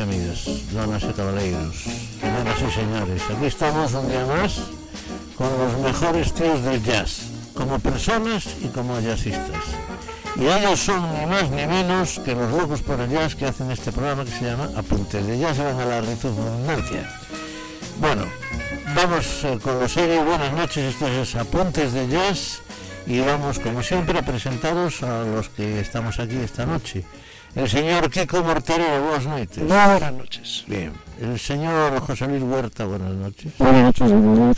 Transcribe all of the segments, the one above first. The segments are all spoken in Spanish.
amigos y amigas, donas y caballeros, señoras y señores. Aquí estamos un día más con los mejores tíos del jazz, como personas y como jazzistas. Y ellos son ni más ni menos que los locos por el jazz que hacen este programa que se llama Apuntes de Jazz van a la redundancia. Bueno, vamos eh, con los serio. Buenas noches, esto es Apuntes de Jazz y vamos como siempre a presentaros a los que estamos aquí esta noche. El señor Kiko Mortero, buenas noches. Buenas noches. Bien. El señor José Luis Huerta, buenas noches. Buenas noches, señor.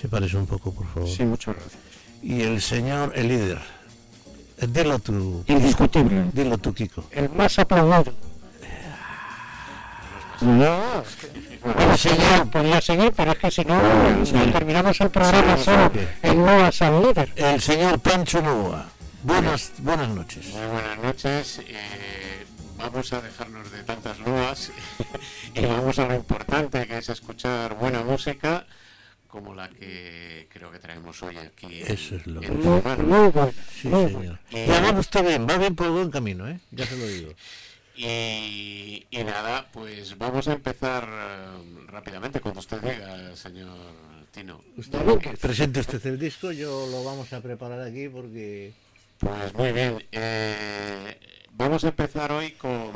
Se parece un poco, por favor. Sí, muchas gracias. Y el señor, el líder. Eh, Dilo tú. Indiscutible. Dilo tú, Kiko. El más aplaudido. No, es que, bueno, señor, podría seguir, pero es que si no, Sí. no terminamos el programa Sí, solo en Nuevas al líder. El señor Pancho Nova. Buenas, buenas noches. Muy buenas noches. eh, vamos a dejarnos de tantas loas y vamos a lo importante que es escuchar buena música como la que creo que traemos hoy aquí. en- Eso es lo que- en Muy, muy bueno. Sí, muy señor. Eh, Ya vamos, está bien, va bien por buen camino, ¿eh? Ya se lo digo. Y, y nada, pues vamos a empezar eh, rápidamente cuando usted diga, señor Tino. Usted, presente usted el disco, yo lo vamos a preparar aquí porque... Pues muy bien. eh, vamos a empezar hoy con,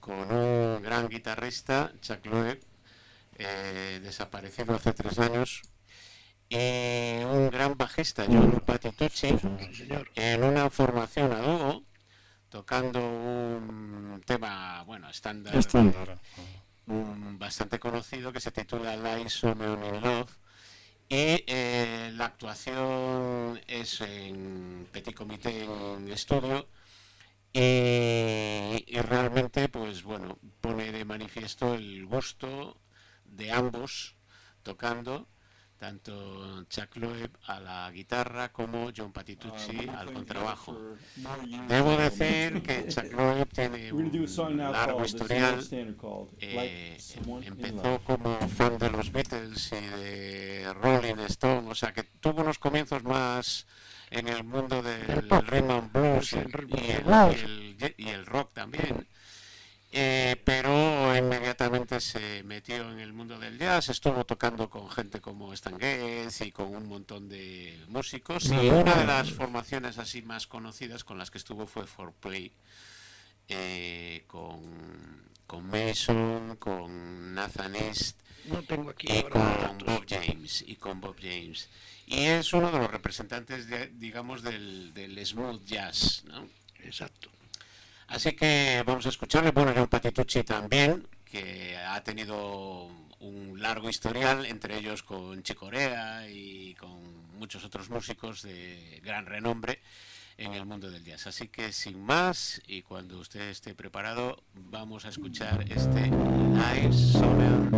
con un gran guitarrista, Chuck Loeb, eh, desaparecido hace tres años, y un gran bajista, John Patitucci, en una formación a dúo, tocando un tema, bueno, estándar, bastante conocido que se titula Lies on in Love. Y eh, la actuación es en Petit Comité en estudio. Y, y realmente pues bueno pone de manifiesto el gusto de ambos tocando tanto Chuck Loeb a la guitarra como John Patitucci al contrabajo. Debo decir que Chuck Loeb tiene un song now largo called the historial standard called eh, Like Someone in empezó como fan de los Beatles y de Rolling Stone, o sea que tuvo unos comienzos más en el mundo del rhythm and blues El el- y el rock también. Eh, pero inmediatamente se metió en el mundo del jazz, estuvo tocando con gente como Stan Getz y con un montón de músicos y una de las formaciones así más conocidas con las que estuvo fue For Play eh, con, con Mason, con Nathan East No tengo aquí y con. Bob James y con Bob James y es uno de los representantes de- digamos del, del smooth jazz ¿no? Exacto. Así que vamos a escucharle bueno John Patitucci también que ha tenido un largo historial entre ellos con Chicorea y con muchos otros músicos de gran renombre en el mundo del jazz. Así que sin más, y cuando usted esté preparado, vamos a escuchar este Live Sonar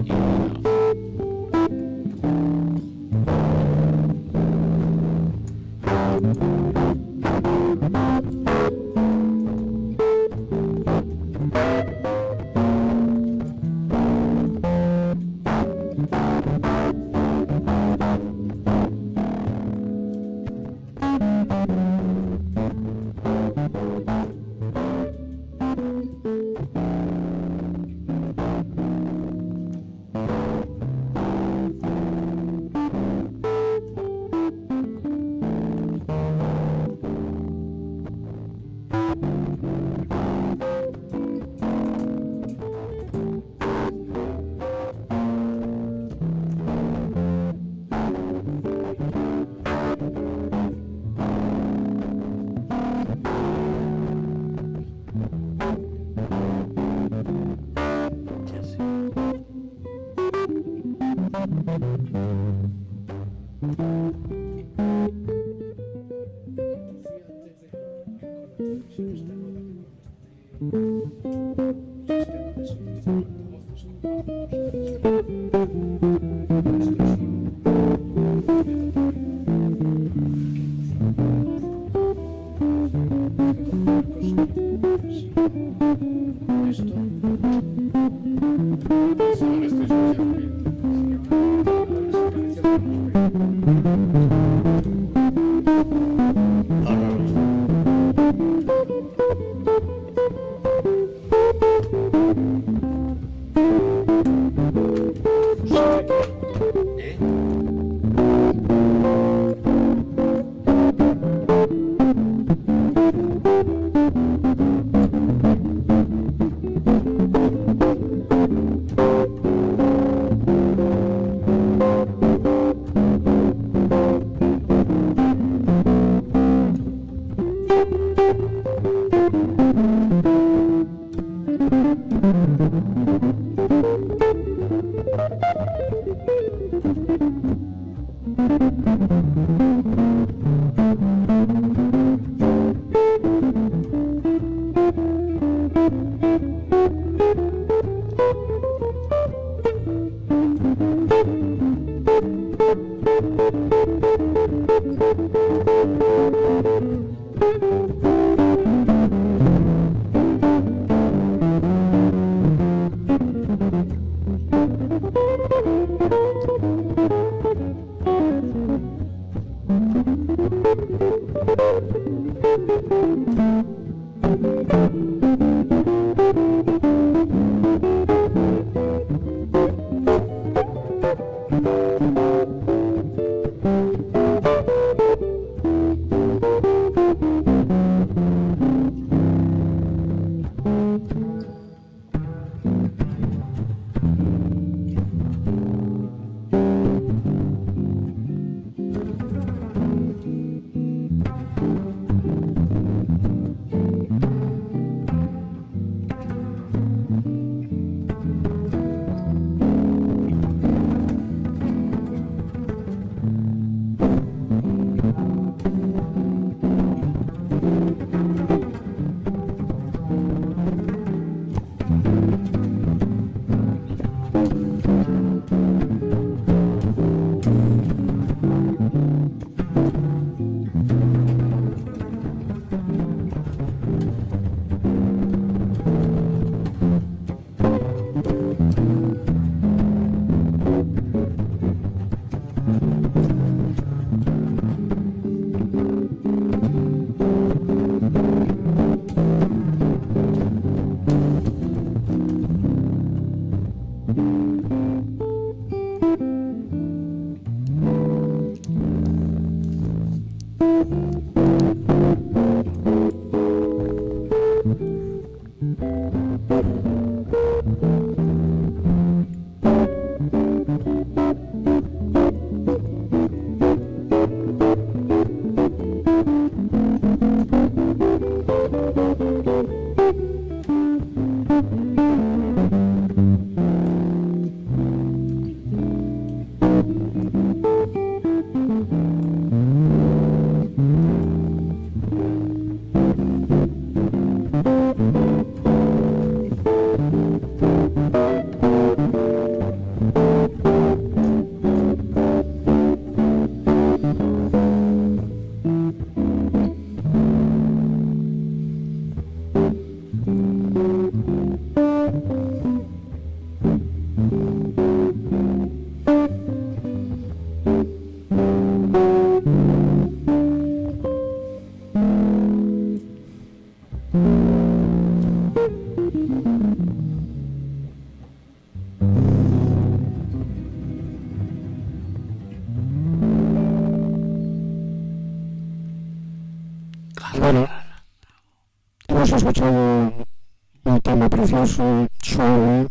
precioso, suave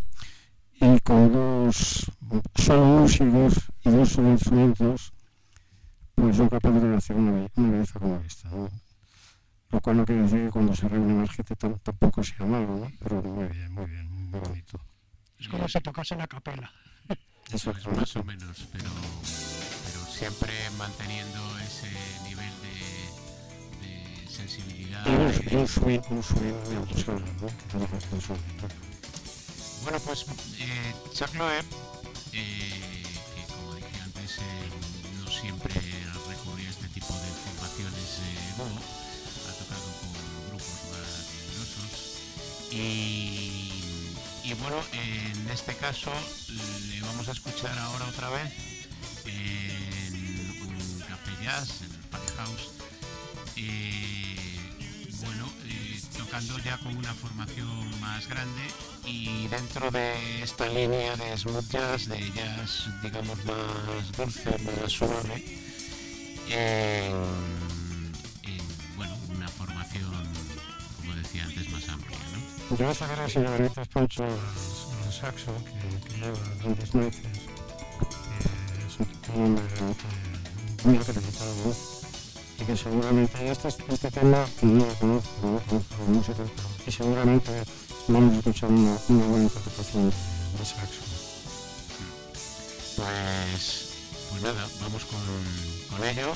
y con dos solo músicos y dos instrumentos, pues son capaces de hacer una, una belleza como esta. ¿no? Lo cual no quiere decir que cuando se reúne más gente tampoco sea malo, ¿no? pero muy bien, muy bien, muy bonito. Es como si tocase la capela. Eso es más o menos, pero, pero siempre manteniendo ese nivel Bueno, pues eh, Chuck Loeb, eh, que como dije antes, eh, no siempre recurre a este tipo de formaciones de dúo, ha tocado con grupos más numerosos y, y bueno, en este caso le vamos a escuchar ahora otra vez en un café jazz, en el Park House. Tocando ya con una formación más grande y dentro de esta línea de smooth jazz, de jazz digamos más dulce, más suave, en, en bueno, una formación Yo voy a sacar así la Benítez Poncho el saxo que, que lleva grandes nueces. Es un título muy, muy ¿no? Y que seguramente este, este tema no lo conozco, no lo conozco la música, y seguramente vamos a escuchar una, buena interpretación de saxo. Pues, pues nada, vamos con, ello.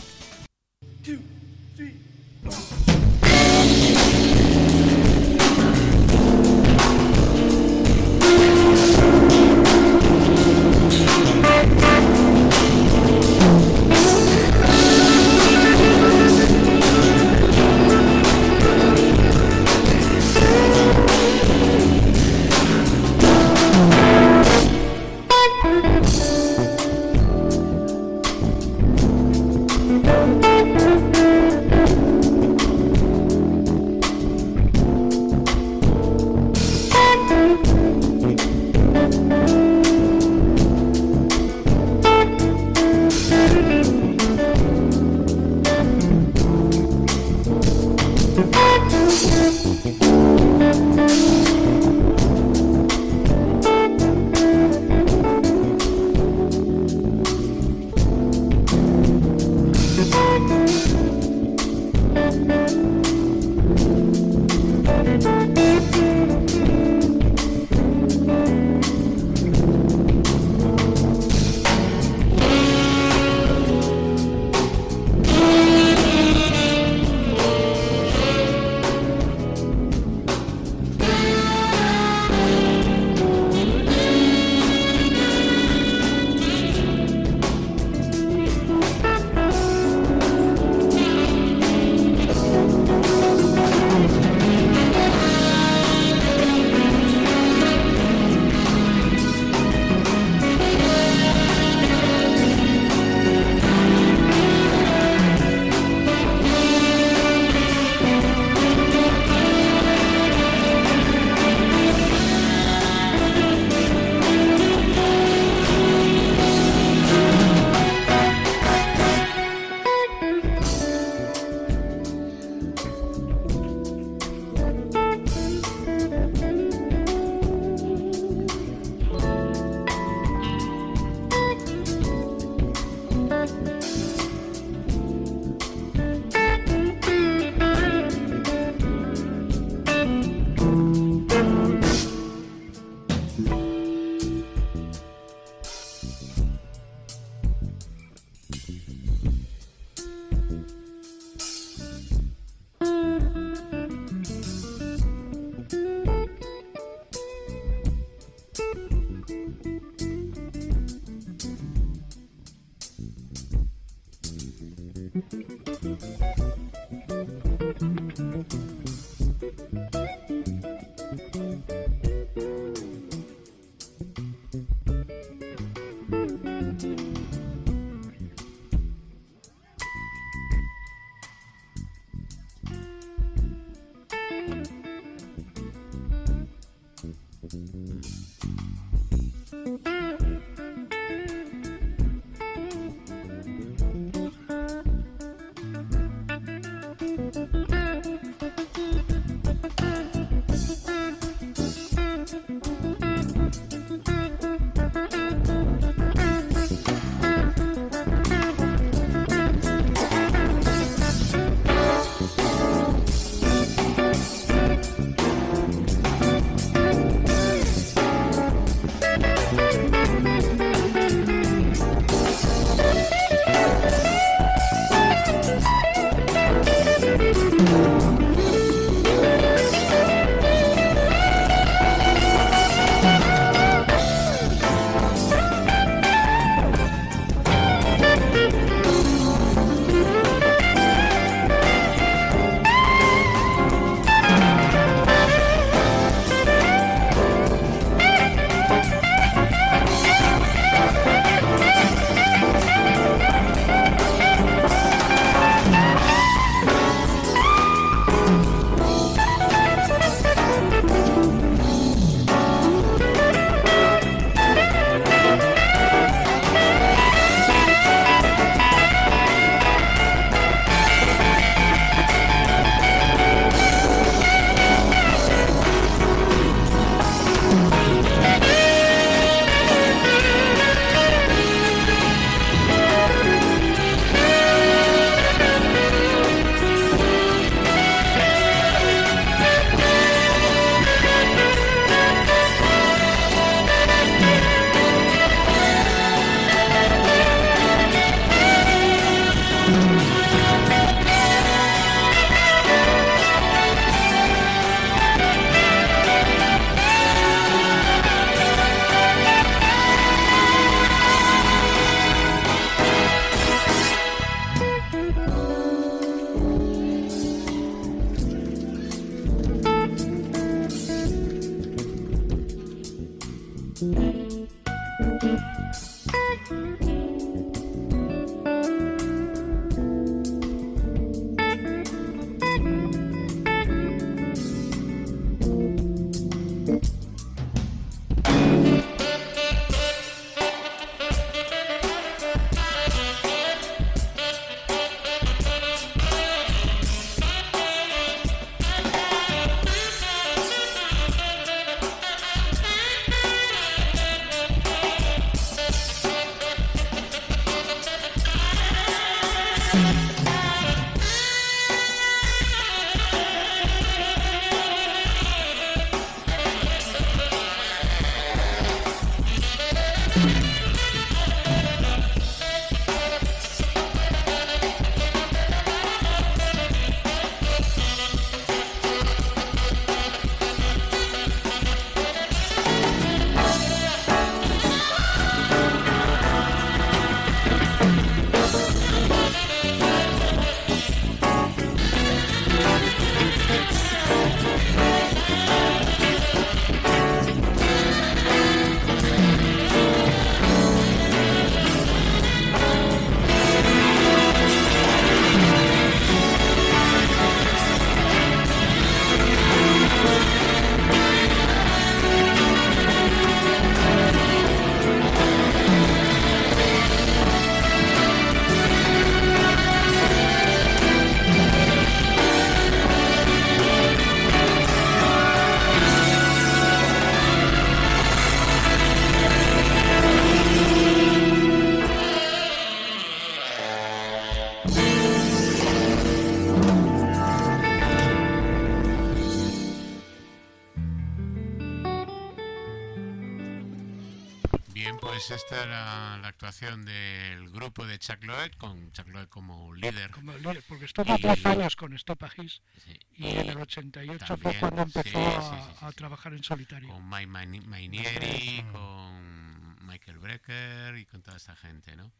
Del grupo de Chuck Lloyd, con Chuck Lloyd como líder. Como líder, porque estuvo tres años con Stop a His sí. y en el 88 También, fue cuando empezó sí, a, trabajar en solitario. Con Mike Mainieri, con Michael Brecker y con toda esta gente, ¿no?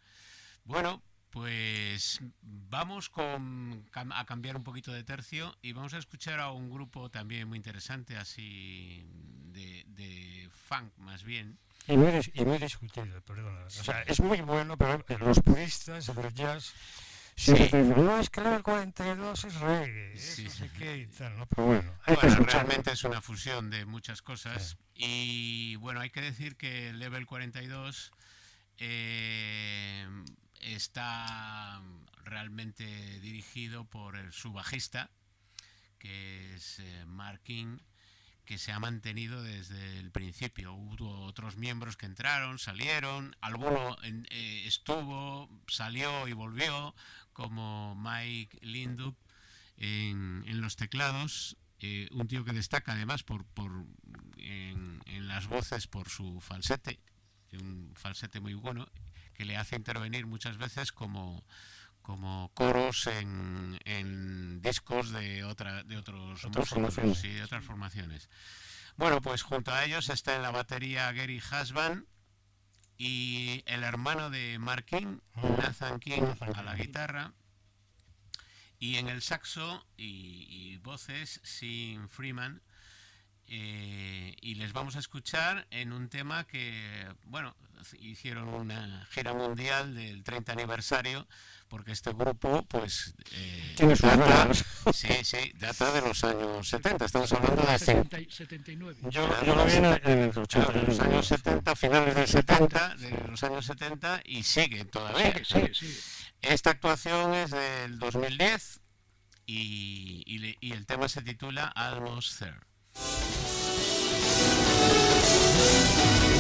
Bueno, pues vamos con, a cambiar un poquito de tercio y vamos a escuchar a un grupo también muy interesante, así de, de funk más bien. Y muy, y muy discutido, perdona. O sea, es muy bueno, pero los puristas del jazz sí. no, es que el 42 es reggae, sí, sí. qué y tal, ¿no? Pero bueno, hay bueno que realmente es una fusión de muchas cosas sí. y bueno, hay que decir que el Level 42 eh, está realmente dirigido por el, su bajista, que es eh, Mark King, que se ha mantenido desde el principio. Hubo otros miembros que entraron, salieron, alguno eh, estuvo, salió y volvió, como Mike Lindup en, en los teclados, eh, un tío que destaca además por, por en, en, las voces por su falsete, un falsete muy bueno, que le hace intervenir muchas veces como como coros en, en discos de otra de otros otras formaciones. y de otras formaciones. Bueno, pues junto a ellos está en la batería Gary Hasban y el hermano de Mark King, Nathan King, a la guitarra y en el saxo y, y voces Sin Freeman eh, y les vamos a escuchar en un tema que, bueno, hicieron una gira mundial del 30 aniversario, porque este grupo, pues, eh, data, sí, sí, data de los años 70, estamos hablando de 70, 79. Yo, yo lo vi en el 80, de los años 70, finales del 70, de los años 70, y sigue todavía. Sí, sí, sí. Esta actuación es del 2010 y, y, y el tema se titula Almost There. フフフフ。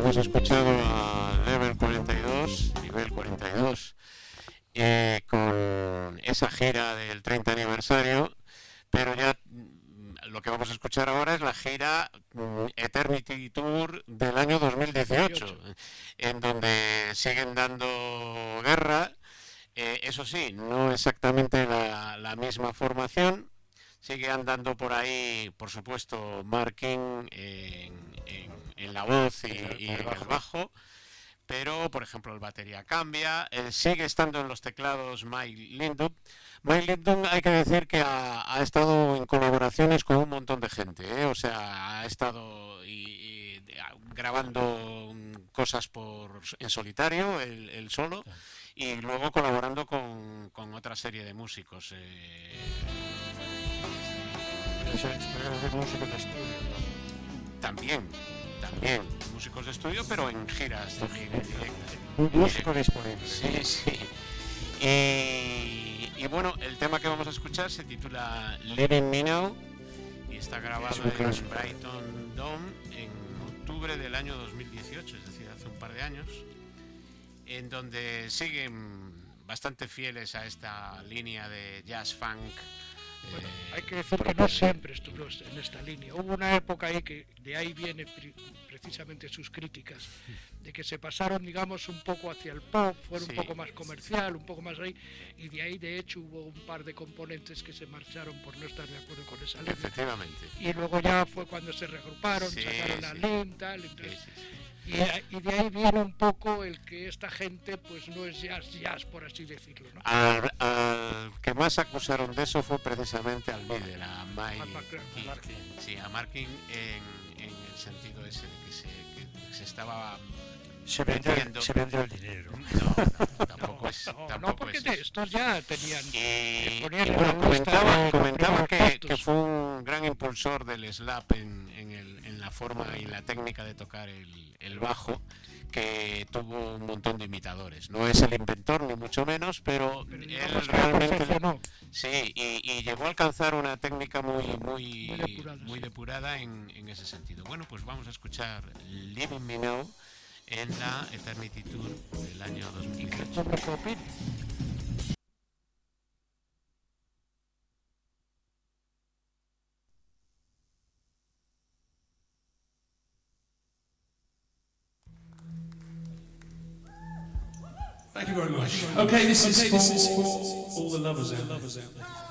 Hemos escuchado a Level 42, nivel 42, eh, con esa gira del 30 aniversario, pero ya lo que vamos a escuchar ahora es la gira mm, Eternity Tour del año 2018, en donde siguen dando guerra, eh, eso sí, no exactamente la misma formación, sigue andando por ahí, por supuesto, Marking en, la voz y, en el bajo, pero por ejemplo el batería cambia, eh, sigue estando en los teclados Mike Lindon. Mike Lindon hay que decir que ha, estado en colaboraciones con un montón de gente, ¿eh? o sea, ha estado grabando cosas por en solitario, el, solo, y luego colaborando con, otra serie de músicos. Eh, músicos de estudio. También, también, músicos de estudio, pero en giras. Un músico disponible. Sí, sí. Y, bueno, el tema que vamos a escuchar se titula Living Me Now y está grabado en Brighton Dome en octubre del año 2018, es decir, hace un par de años, en donde siguen bastante fieles a esta línea de jazz funk bueno, hay que decir que no siempre estuvo en esta línea. Hubo una época ahí que de ahí vienen precisamente sus críticas, de que se pasaron, digamos, un poco hacia el pop, fueron un poco más comercial, un poco más ahí, y de ahí, de hecho, hubo un par de componentes que se marcharon por no estar de acuerdo con esa línea. Efectivamente. Y luego ya fue cuando se regruparon, sacaron la lenta, entonces y, de ahí viene un poco el que esta gente pues no es jazz jazz, por así decirlo. ¿no? Al, que más acusaron de eso fue precisamente al líder, a Mike. Sí, a Markin en, en, el sentido ese de que se, que se estaba se vendió, se vendió el dinero. No, tampoco es. No, no porque estos ya tenían. Y, bueno, comentaba, comentaba que, que, fue un gran impulsor del slap en, en, el, en la forma y la técnica de tocar el, el bajo, que tuvo un montón de imitadores. No es el inventor, ni mucho menos, pero, él realmente... Sí, y, llegó a alcanzar una técnica muy, muy, muy depurada, en, en, ese sentido. Bueno, pues vamos a escuchar Living Me Now en la Eternity Tour del año 2018. Okay, this, okay, is, this is for all the lovers out there.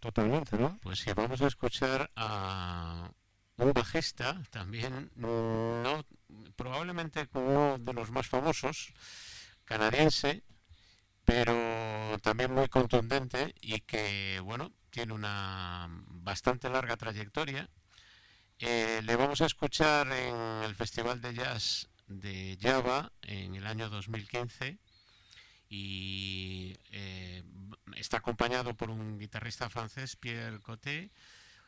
Totalmente, ¿no? Pues sí, vamos a escuchar a un bajista, también, no, probablemente uno de los más famosos, canadiense, pero también muy contundente y que, bueno, tiene una bastante larga trayectoria. Eh, le vamos a escuchar en el Festival de Jazz de Java en el año 2015 y eh, está acompañado por un guitarrista francés, Pierre Coté,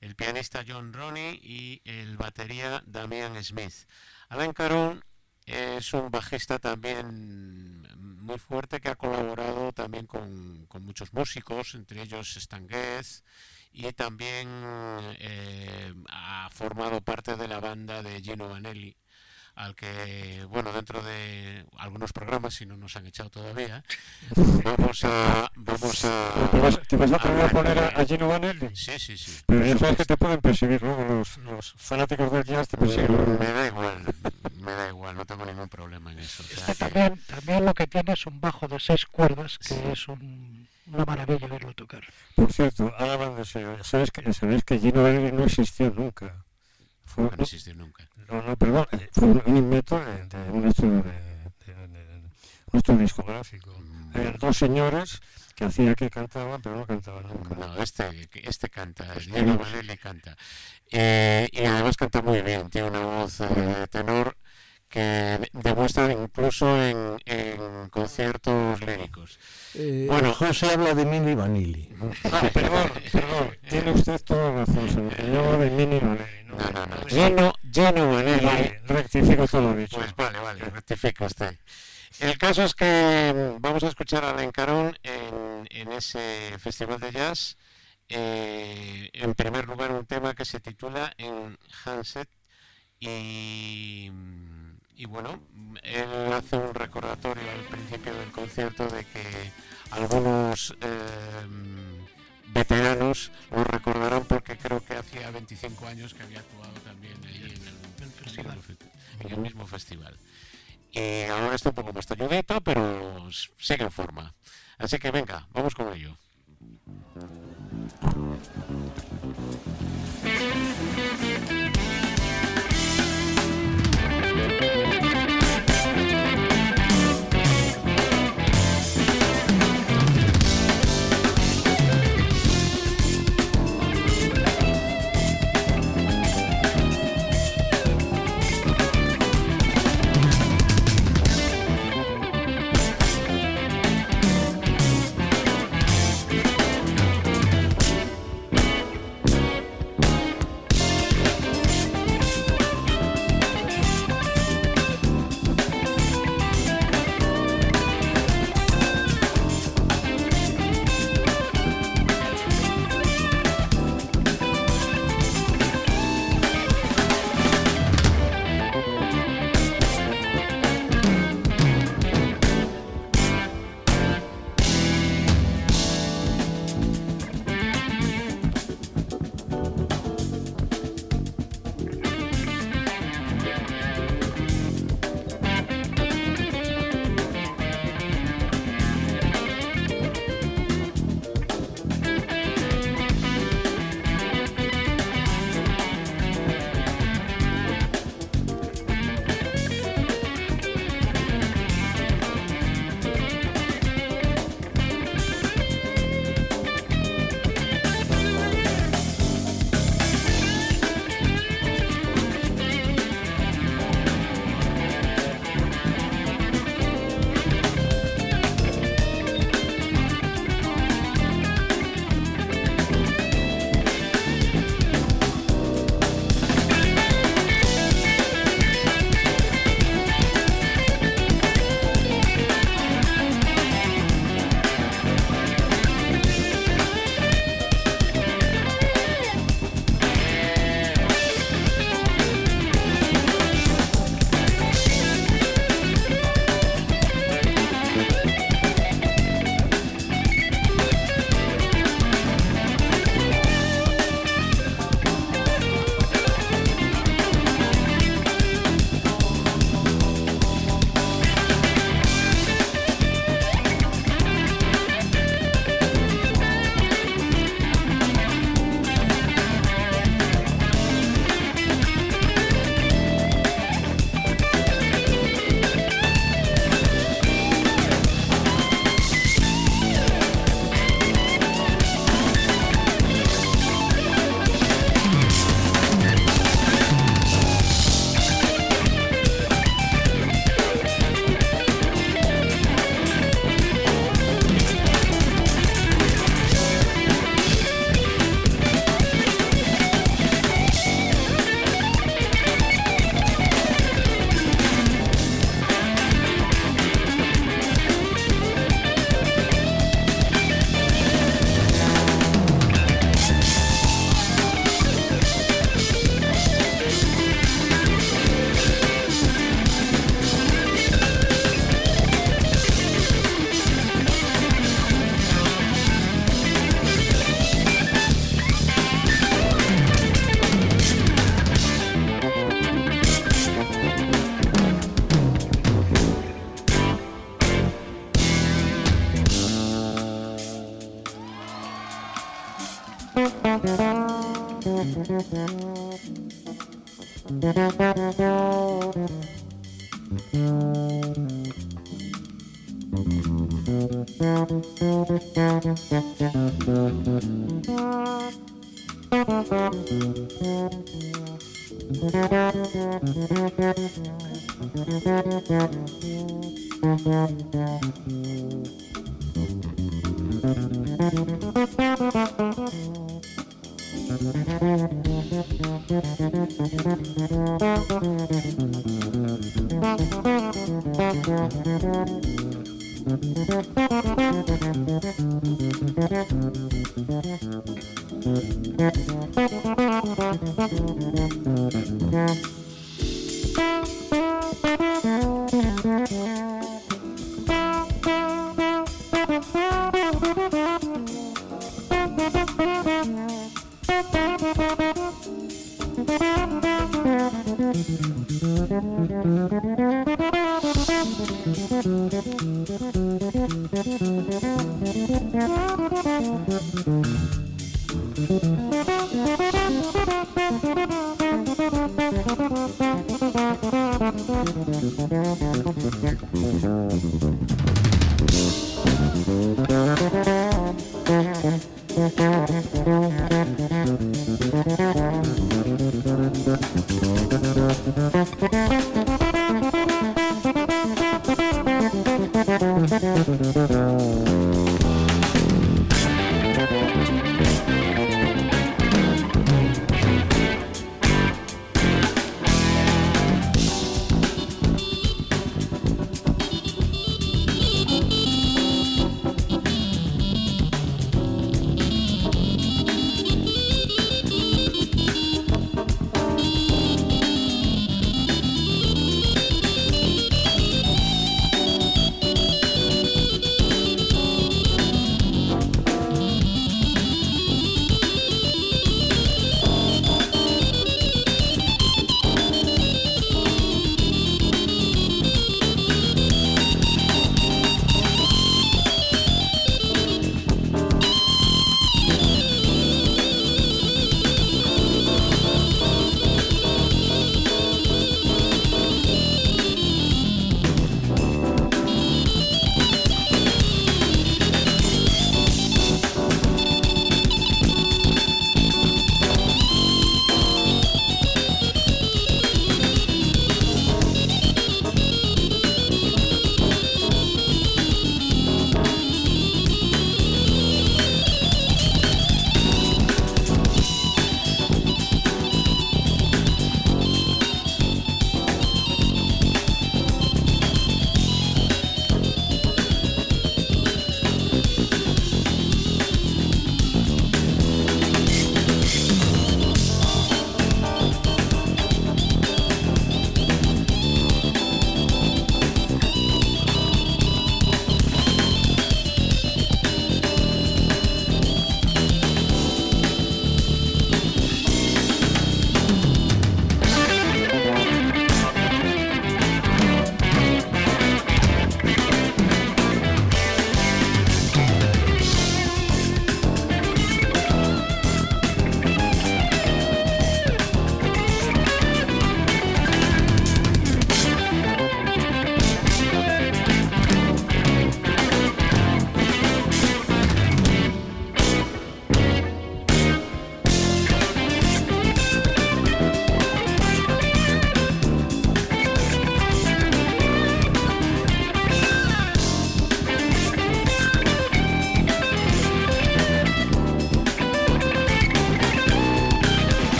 el pianista John Roney y el batería Damian Smith. Alain Caron es un bajista también muy fuerte que ha colaborado también con, muchos músicos, entre ellos Stan y también eh, ha formado parte de la banda de Gino Vanelli al que, bueno, dentro de algunos programas, si no nos han echado todavía, vamos a... Vamos a ¿Te vas, te vas a, poner a poner a, Gino Vanelli? Sí, sí, sí. Pero ya sabes que te pueden perseguir luego los, los fanáticos del jazz te persiguen. Me da igual, me da igual, no tengo ningún problema en eso. O también, también lo que tiene es un bajo de seis cuerdas, que es un, una maravilla verlo tocar. Por cierto, ahora hablando de serio, ¿sabes que, ¿sabes que Gino Vanelli no existió nunca? Fue, no existió nunca. No, no, perdón, eh, fue un, invento de, de, un estudio de, un estudio discográfico. Mm. Dos señores que hacía que cantaban, pero no cantaban nunca. No, este, este canta, pues Diego Valeli canta. Eh, y además canta muy bien, tiene una voz eh, tenor que demuestra incluso en, en conciertos líricos. Eh, bueno, José habla de Mini Vanilli. Ah, perdón, perdón, tiene usted toda razón, yo hablo de Mini Vanilli. No, no, no, lleno, lleno Vanilli. rectifico todo lo dicho. Pues vale, vale, rectifica usted. El caso es que vamos a escuchar a Alain Caron en, en ese festival de jazz. Eh, en primer lugar, un tema que se titula en Hanset y y bueno, él hace un recordatorio al principio del concierto de que algunos em, veteranos lo recordarán porque creo que hacía 25 años que había actuado también ahí en el, festival, en el mismo festival. Y ahora está un poco más talladito, pero sigue en forma. Así que venga, vamos con ello. Ya le Mm-hmm.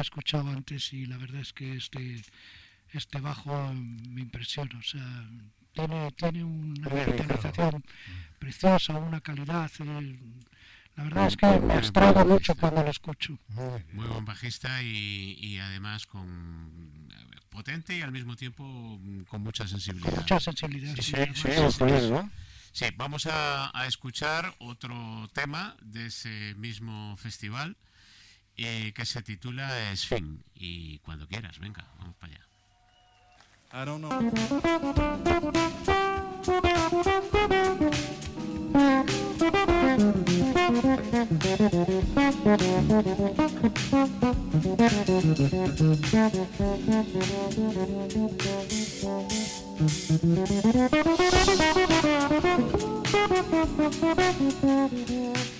Había escuchado antes y la verdad es que este este bajo me impresiona. O sea, tiene, tiene una digitalización preciosa, una calidad. Eh, la verdad es que me abstrago mucho cuando lo escucho. Muy buen bajista y, y además con potente y al mismo tiempo con mucha sensibilidad. Con mucha sensibilidad. Sí, sí, sí, sí vamos a, a, escuchar otro tema de ese mismo festival eh, que se titula Sphin. Y cuando quieras, venga, vamos para allá.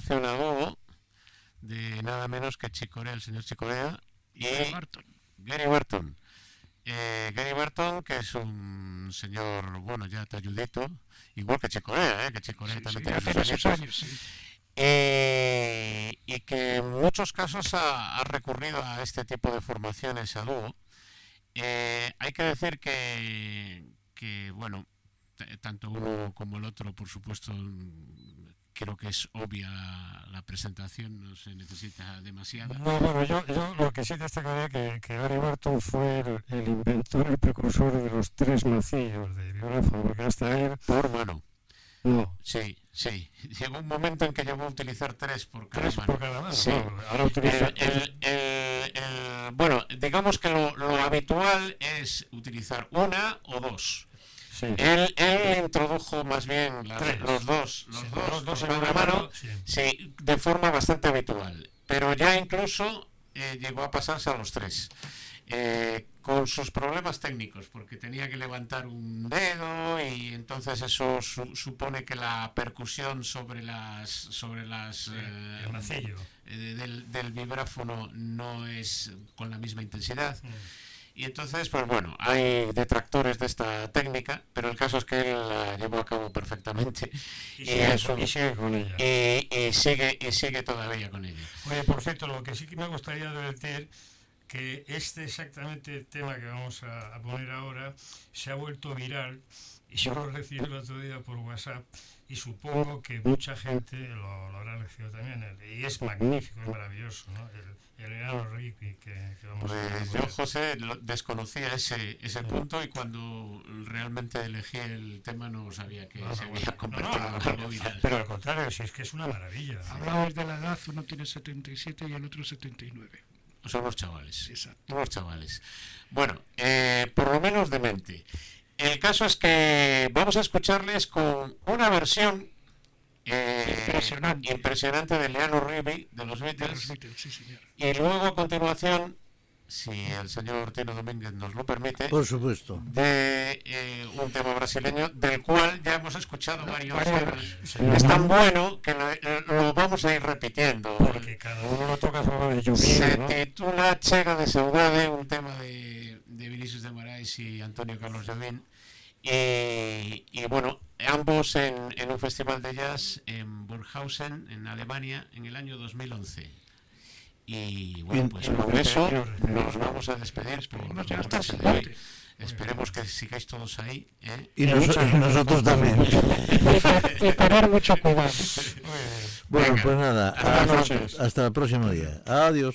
formación a dúo de nada menos que Chicorea, el señor Chicorea y Gary Barton. Eh, Gary Barton, que es un señor, bueno, ya ayudito igual que Chicorea, ¿eh? que Chicorea también tiene sus años. Eh, y que en muchos casos ha, recurrido a este tipo de formaciones a dúo. Eh, hay que decir que, que bueno, tanto uno como el otro, por supuesto, creo que es obvia la presentación, no se necesita demasiada. No, bueno, yo, yo lo que sí destacaría que, que Gary Barton fue el, inventor, el precursor de los tres macillos de biógrafo, porque hasta él... Por mano. No. Sí, sí. Llegó un momento en que llegó a utilizar tres por cada tres por cada mano. Sí. ahora utiliza... El, el, bueno, digamos que lo, lo habitual es utilizar una o dos. Él, él, introdujo más bien los dos, los dos, en una mano, sí. de forma bastante habitual. Pero ya incluso eh, llegó a pasarse a los tres. Eh, con sus problemas técnicos, porque tenía que levantar un dedo y entonces eso supone que la percusión sobre las sobre las eh, del, del, vibráfono no es con la misma intensidad. Mm. Y entonces, pues bueno, hay detractores de esta técnica, pero el caso es que él la llevó a cabo perfectamente. Y, sigue, con ella. Y, sigue, y sigue todavía con ella. Oye, por cierto, lo que sí que me gustaría decir que este exactamente tema que vamos a, a poner ahora se ha vuelto viral y yo lo recibí el otro día por WhatsApp y supongo que mucha gente lo, habrá recibido también. Y es magnífico, es maravilloso, ¿no? El, el Enano que, que, vamos pues Yo, José, desconocía ese, ese punto y cuando realmente elegí el tema no sabía que se había convertido en algo viral. Pero al contrario, si es que es una maravilla. Hablabas de la edad, uno tiene 77 y el otro 79. Somos chavales. Exacto. Somos chavales. Bueno, eh, por lo menos de mente. El caso es que vamos a escucharles con una versión eh, impresionante. impresionante de Leano Rivi de los Beatles. y luego a continuación, si el señor Tino Domínguez nos lo permite, por supuesto, de eh, un tema brasileño del cual ya hemos escuchado varios. Es tan bueno que lo, vamos a ir repitiendo. Porque cada uno lo toca de Se titula Chega de Saudade, un tema de, de Vinicius de Moraes y Antonio Carlos Jobim y, bueno, ambos en, un festival de jazz en Burghausen, en Alemania, en el año 2011. Y bueno, pues con eso nos vamos a despedir por la noche de hoy. Esperemos que sigáis todos ahí. ¿eh? Y, nosotros también. y parar mucho cubano. Bueno, pues nada, hasta, hasta el próximo día. Adiós.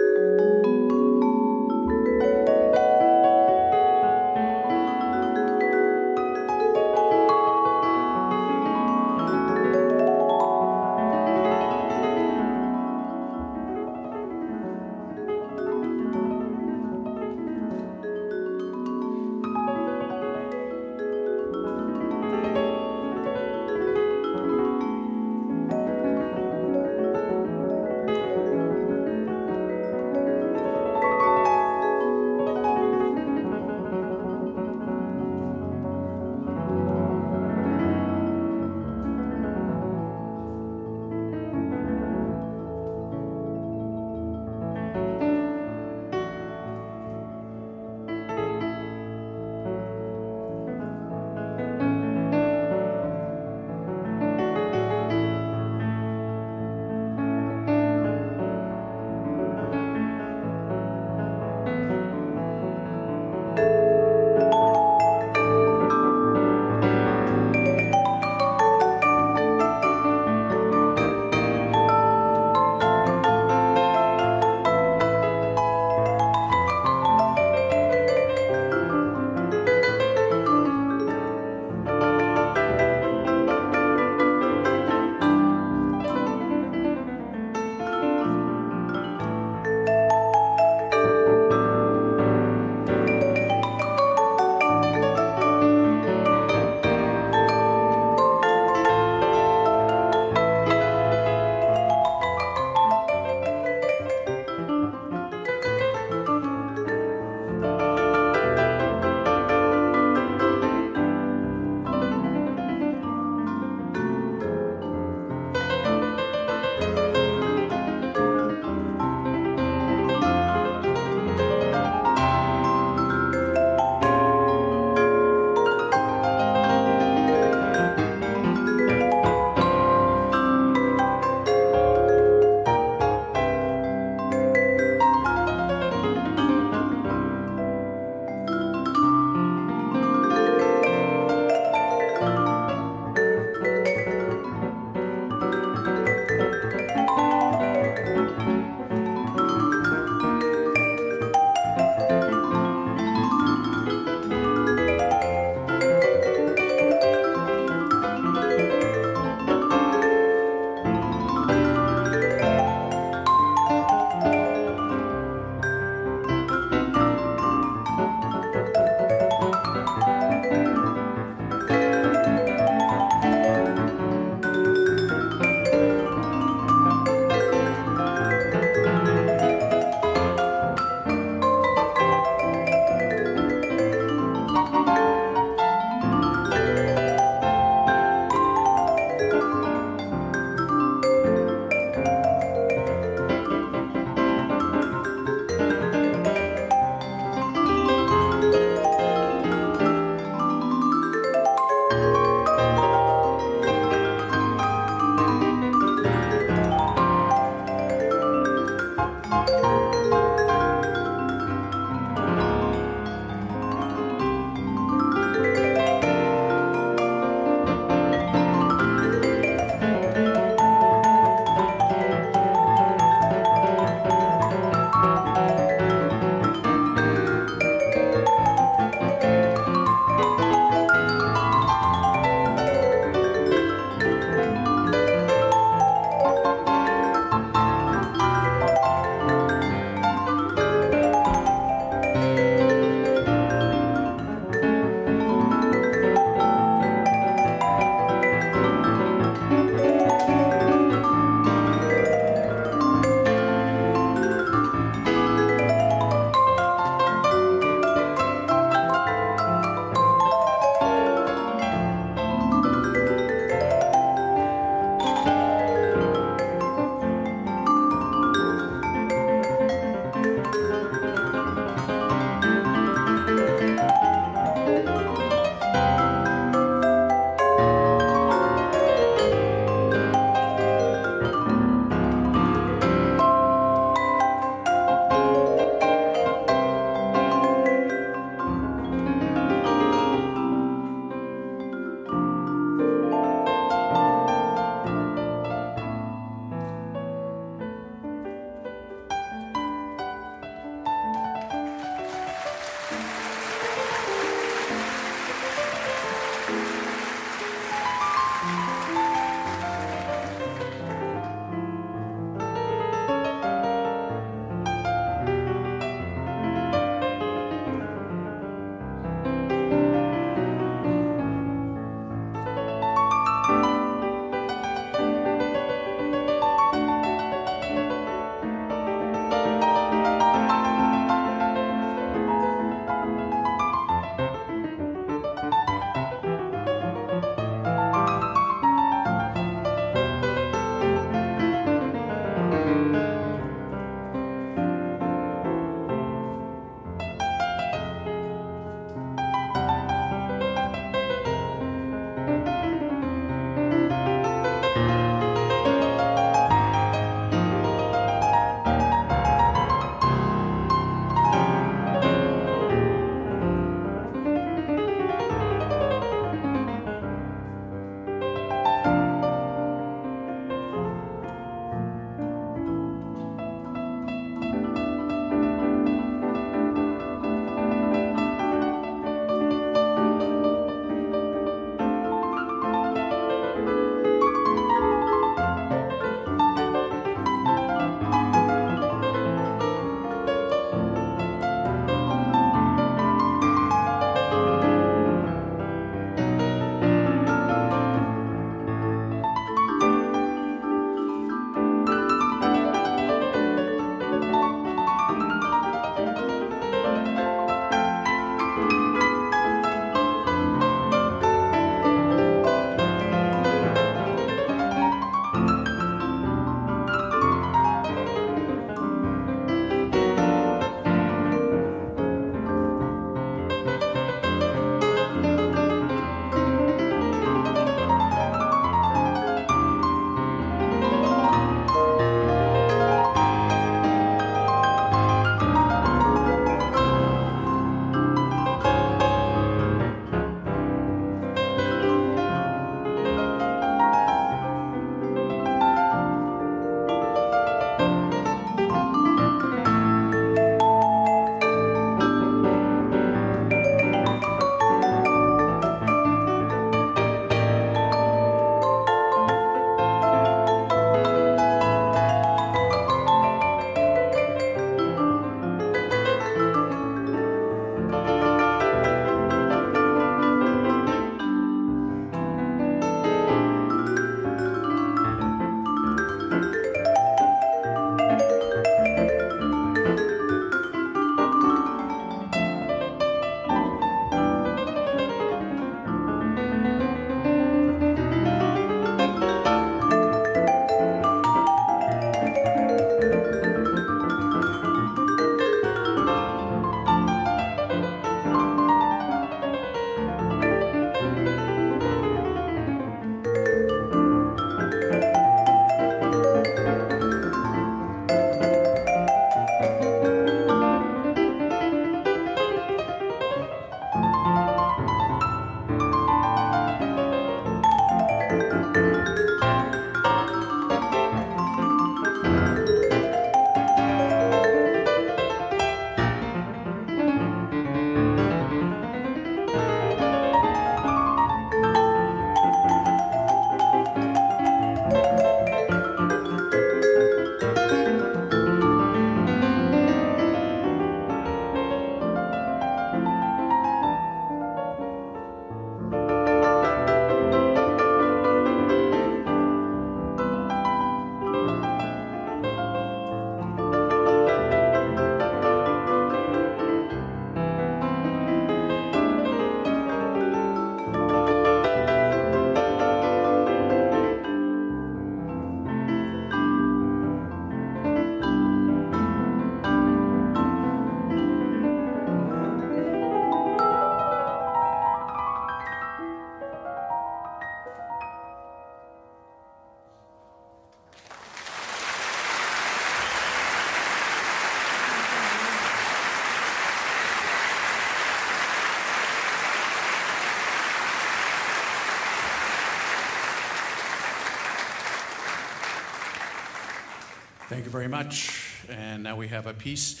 Thank you very much. And now we have a piece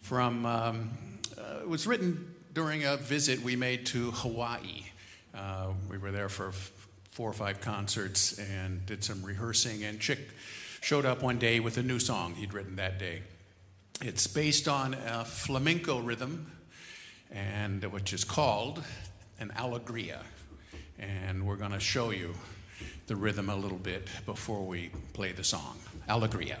from, um, uh, it was written during a visit we made to Hawaii. Uh, we were there for four or five concerts and did some rehearsing, and Chick showed up one day with a new song he'd written that day. It's based on a flamenco rhythm, and which is called an alegria. And we're going to show you the rhythm a little bit before we play the song. Alegria.